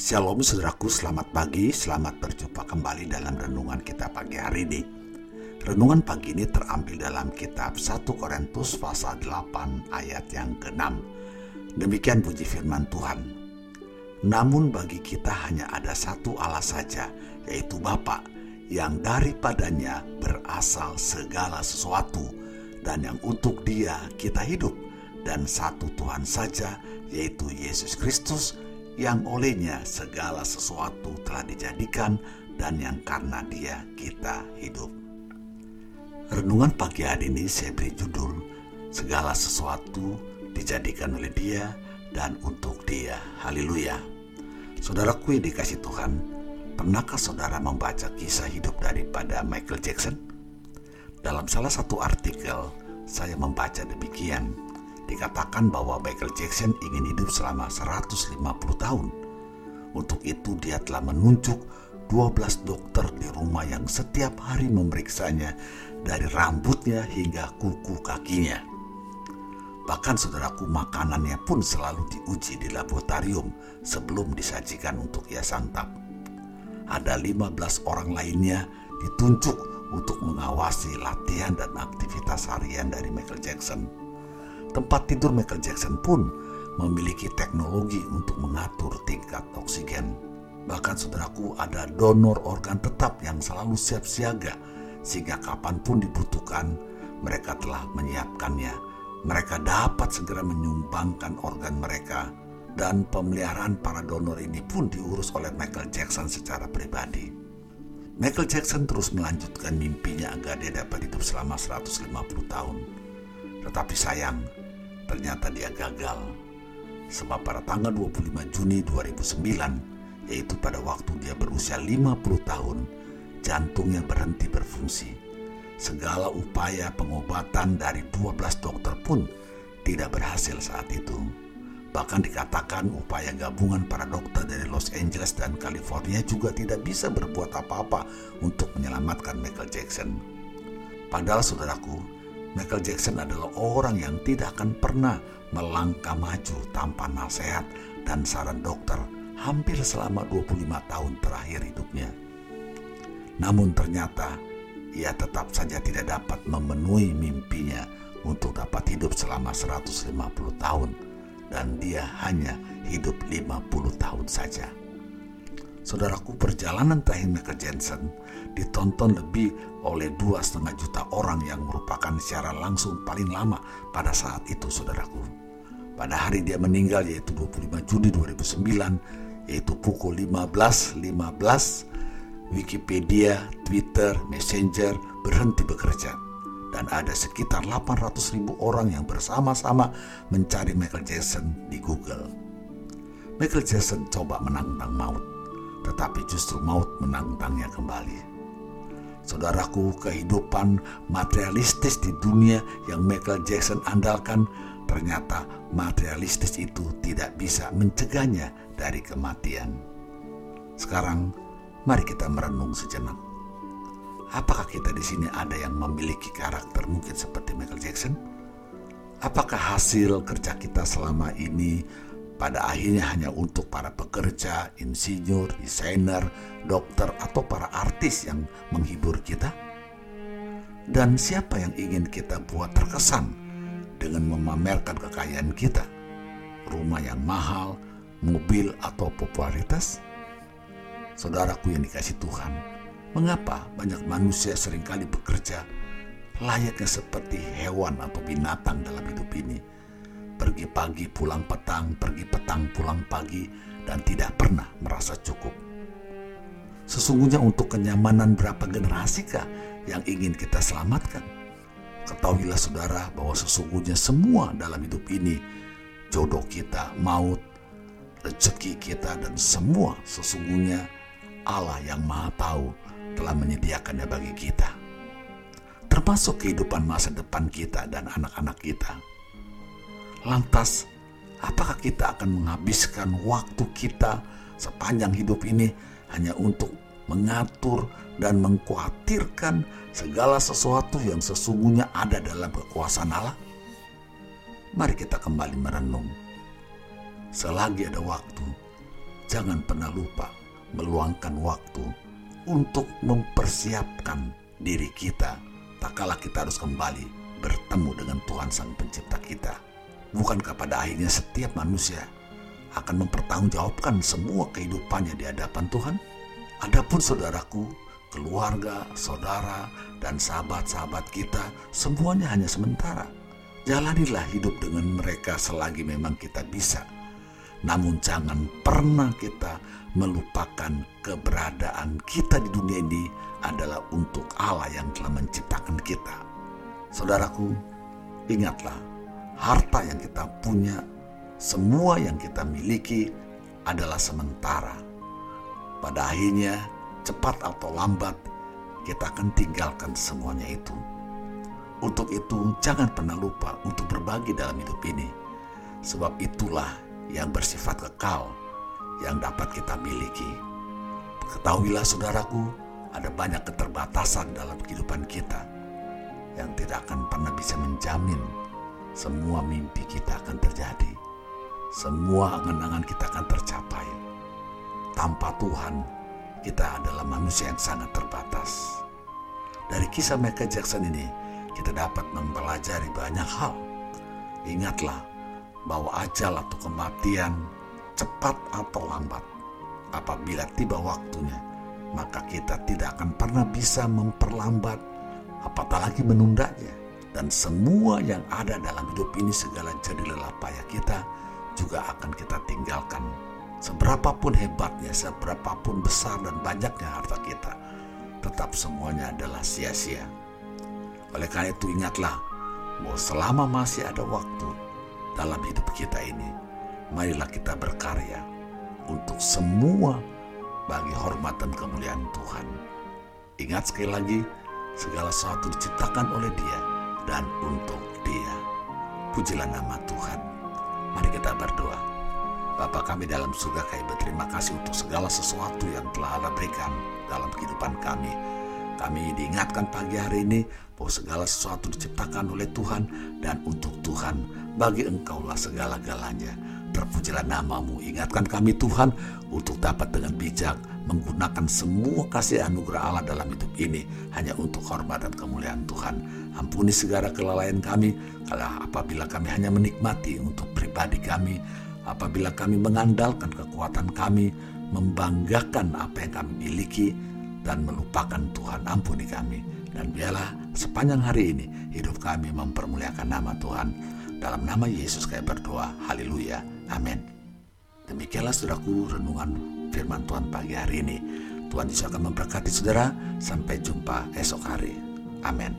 Shalom saudaraku, selamat pagi, selamat berjumpa kembali dalam renungan kita pagi hari ini. Renungan pagi ini terambil dalam kitab 1 Korintus pasal 8 ayat yang ke-6. Demikian puji firman Tuhan. Namun bagi kita hanya ada satu Allah saja, yaitu Bapa, yang daripadanya berasal segala sesuatu, dan yang untuk dia kita hidup, dan satu Tuhan saja, yaitu Yesus Kristus, yang olehnya segala sesuatu telah dijadikan dan yang karena dia kita hidup. Renungan pagi hari ini saya beri judul Segala sesuatu dijadikan oleh dia dan untuk dia. Haleluya. Saudaraku yang dikasih Tuhan, pernahkah saudara membaca kisah hidup daripada Michael Jackson? Dalam salah satu artikel, saya membaca demikian dikatakan bahwa Michael Jackson ingin hidup selama 150 tahun. Untuk itu dia telah menunjuk 12 dokter di rumah yang setiap hari memeriksanya dari rambutnya hingga kuku kakinya. Bahkan saudaraku makanannya pun selalu diuji di laboratorium sebelum disajikan untuk ia santap. Ada 15 orang lainnya ditunjuk untuk mengawasi latihan dan aktivitas harian dari Michael Jackson Tempat tidur Michael Jackson pun memiliki teknologi untuk mengatur tingkat oksigen. Bahkan saudaraku ada donor organ tetap yang selalu siap siaga sehingga kapan pun dibutuhkan mereka telah menyiapkannya. Mereka dapat segera menyumbangkan organ mereka dan pemeliharaan para donor ini pun diurus oleh Michael Jackson secara pribadi. Michael Jackson terus melanjutkan mimpinya agar dia dapat hidup selama 150 tahun. Tetapi sayang, ternyata dia gagal. Sebab pada tanggal 25 Juni 2009, yaitu pada waktu dia berusia 50 tahun, jantungnya berhenti berfungsi. Segala upaya pengobatan dari 12 dokter pun tidak berhasil saat itu. Bahkan dikatakan upaya gabungan para dokter dari Los Angeles dan California juga tidak bisa berbuat apa-apa untuk menyelamatkan Michael Jackson. Padahal saudaraku, Michael Jackson adalah orang yang tidak akan pernah melangkah maju tanpa nasihat dan saran dokter hampir selama 25 tahun terakhir hidupnya. Namun ternyata ia tetap saja tidak dapat memenuhi mimpinya untuk dapat hidup selama 150 tahun dan dia hanya hidup 50 tahun saja. Saudaraku, perjalanan terakhir Michael Jensen ditonton lebih oleh dua setengah juta orang yang merupakan secara langsung paling lama pada saat itu, saudaraku. Pada hari dia meninggal yaitu 25 Juni 2009, yaitu pukul 15.15, 15, Wikipedia, Twitter, Messenger berhenti bekerja dan ada sekitar 800 ribu orang yang bersama-sama mencari Michael Jackson di Google. Michael Jackson coba menantang maut, tetapi justru maut menantangnya kembali. Saudaraku, kehidupan materialistis di dunia yang Michael Jackson andalkan ternyata materialistis itu tidak bisa mencegahnya dari kematian. Sekarang, mari kita merenung sejenak. Apakah kita di sini ada yang memiliki karakter mungkin seperti Michael Jackson? Apakah hasil kerja kita selama ini pada akhirnya hanya untuk para pekerja, insinyur, desainer, dokter, atau para artis yang menghibur kita? Dan siapa yang ingin kita buat terkesan dengan memamerkan kekayaan kita? Rumah yang mahal, mobil, atau popularitas? Saudaraku yang dikasih Tuhan, mengapa banyak manusia sering kali bekerja layaknya seperti hewan atau binatang dalam hidup ini? Pergi pagi pulang petang, pergi petang pulang pagi, dan tidak pernah merasa cukup. Sesungguhnya untuk kenyamanan berapa generasikah yang ingin kita selamatkan? Ketahuilah saudara bahwa sesungguhnya semua dalam hidup ini, jodoh kita, maut, rezeki kita, dan semua sesungguhnya Allah yang maha tahu telah menyediakannya bagi kita. Termasuk kehidupan masa depan kita dan anak-anak kita Lantas, apakah kita akan menghabiskan waktu kita sepanjang hidup ini hanya untuk mengatur dan mengkhawatirkan segala sesuatu yang sesungguhnya ada dalam kekuasaan Allah? Mari kita kembali merenung. Selagi ada waktu, jangan pernah lupa meluangkan waktu untuk mempersiapkan diri kita tak kalah kita harus kembali bertemu dengan Tuhan Sang Pencipta kita. Bukankah pada akhirnya setiap manusia akan mempertanggungjawabkan semua kehidupannya di hadapan Tuhan? Adapun saudaraku, keluarga, saudara, dan sahabat-sahabat kita semuanya hanya sementara. Jalanilah hidup dengan mereka selagi memang kita bisa. Namun jangan pernah kita melupakan keberadaan kita di dunia ini adalah untuk Allah yang telah menciptakan kita. Saudaraku, ingatlah, harta yang kita punya, semua yang kita miliki adalah sementara. Pada akhirnya, cepat atau lambat, kita akan tinggalkan semuanya itu. Untuk itu, jangan pernah lupa untuk berbagi dalam hidup ini, sebab itulah yang bersifat kekal yang dapat kita miliki. Ketahuilah, saudaraku, ada banyak keterbatasan dalam kehidupan kita yang tidak akan pernah bisa menjamin semua mimpi kita akan terjadi, semua angan-angan kita akan tercapai. Tanpa Tuhan, kita adalah manusia yang sangat terbatas. Dari kisah Michael Jackson ini, kita dapat mempelajari banyak hal. Ingatlah bahwa ajal atau kematian cepat atau lambat. Apabila tiba waktunya, maka kita tidak akan pernah bisa memperlambat, apatah lagi menundanya. Dan semua yang ada dalam hidup ini segala jadi lelah payah kita juga akan kita tinggalkan. Seberapapun hebatnya, seberapapun besar dan banyaknya harta kita, tetap semuanya adalah sia-sia. Oleh karena itu ingatlah bahwa selama masih ada waktu dalam hidup kita ini, marilah kita berkarya untuk semua bagi hormat dan kemuliaan Tuhan. Ingat sekali lagi, segala sesuatu diciptakan oleh Dia dan untuk Dia. Pujilah nama Tuhan. Mari kita berdoa. Bapa kami dalam surga kami berterima kasih untuk segala sesuatu yang telah Allah berikan dalam kehidupan kami. Kami diingatkan pagi hari ini bahwa segala sesuatu diciptakan oleh Tuhan dan untuk Tuhan. Bagi engkaulah segala-galanya Terpujilah namamu. Ingatkan kami Tuhan untuk dapat dengan bijak menggunakan semua kasih anugerah Allah dalam hidup ini hanya untuk hormat dan kemuliaan Tuhan. Ampuni segala kelalaian kami kalau apabila kami hanya menikmati untuk pribadi kami, apabila kami mengandalkan kekuatan kami, membanggakan apa yang kami miliki dan melupakan Tuhan. Ampuni kami dan biarlah sepanjang hari ini hidup kami mempermuliakan nama Tuhan. Dalam nama Yesus kami berdoa. Haleluya. Amin. Demikianlah saudaraku renungan firman Tuhan pagi hari ini. Tuhan Yesus akan memberkati saudara. Sampai jumpa esok hari. Amin.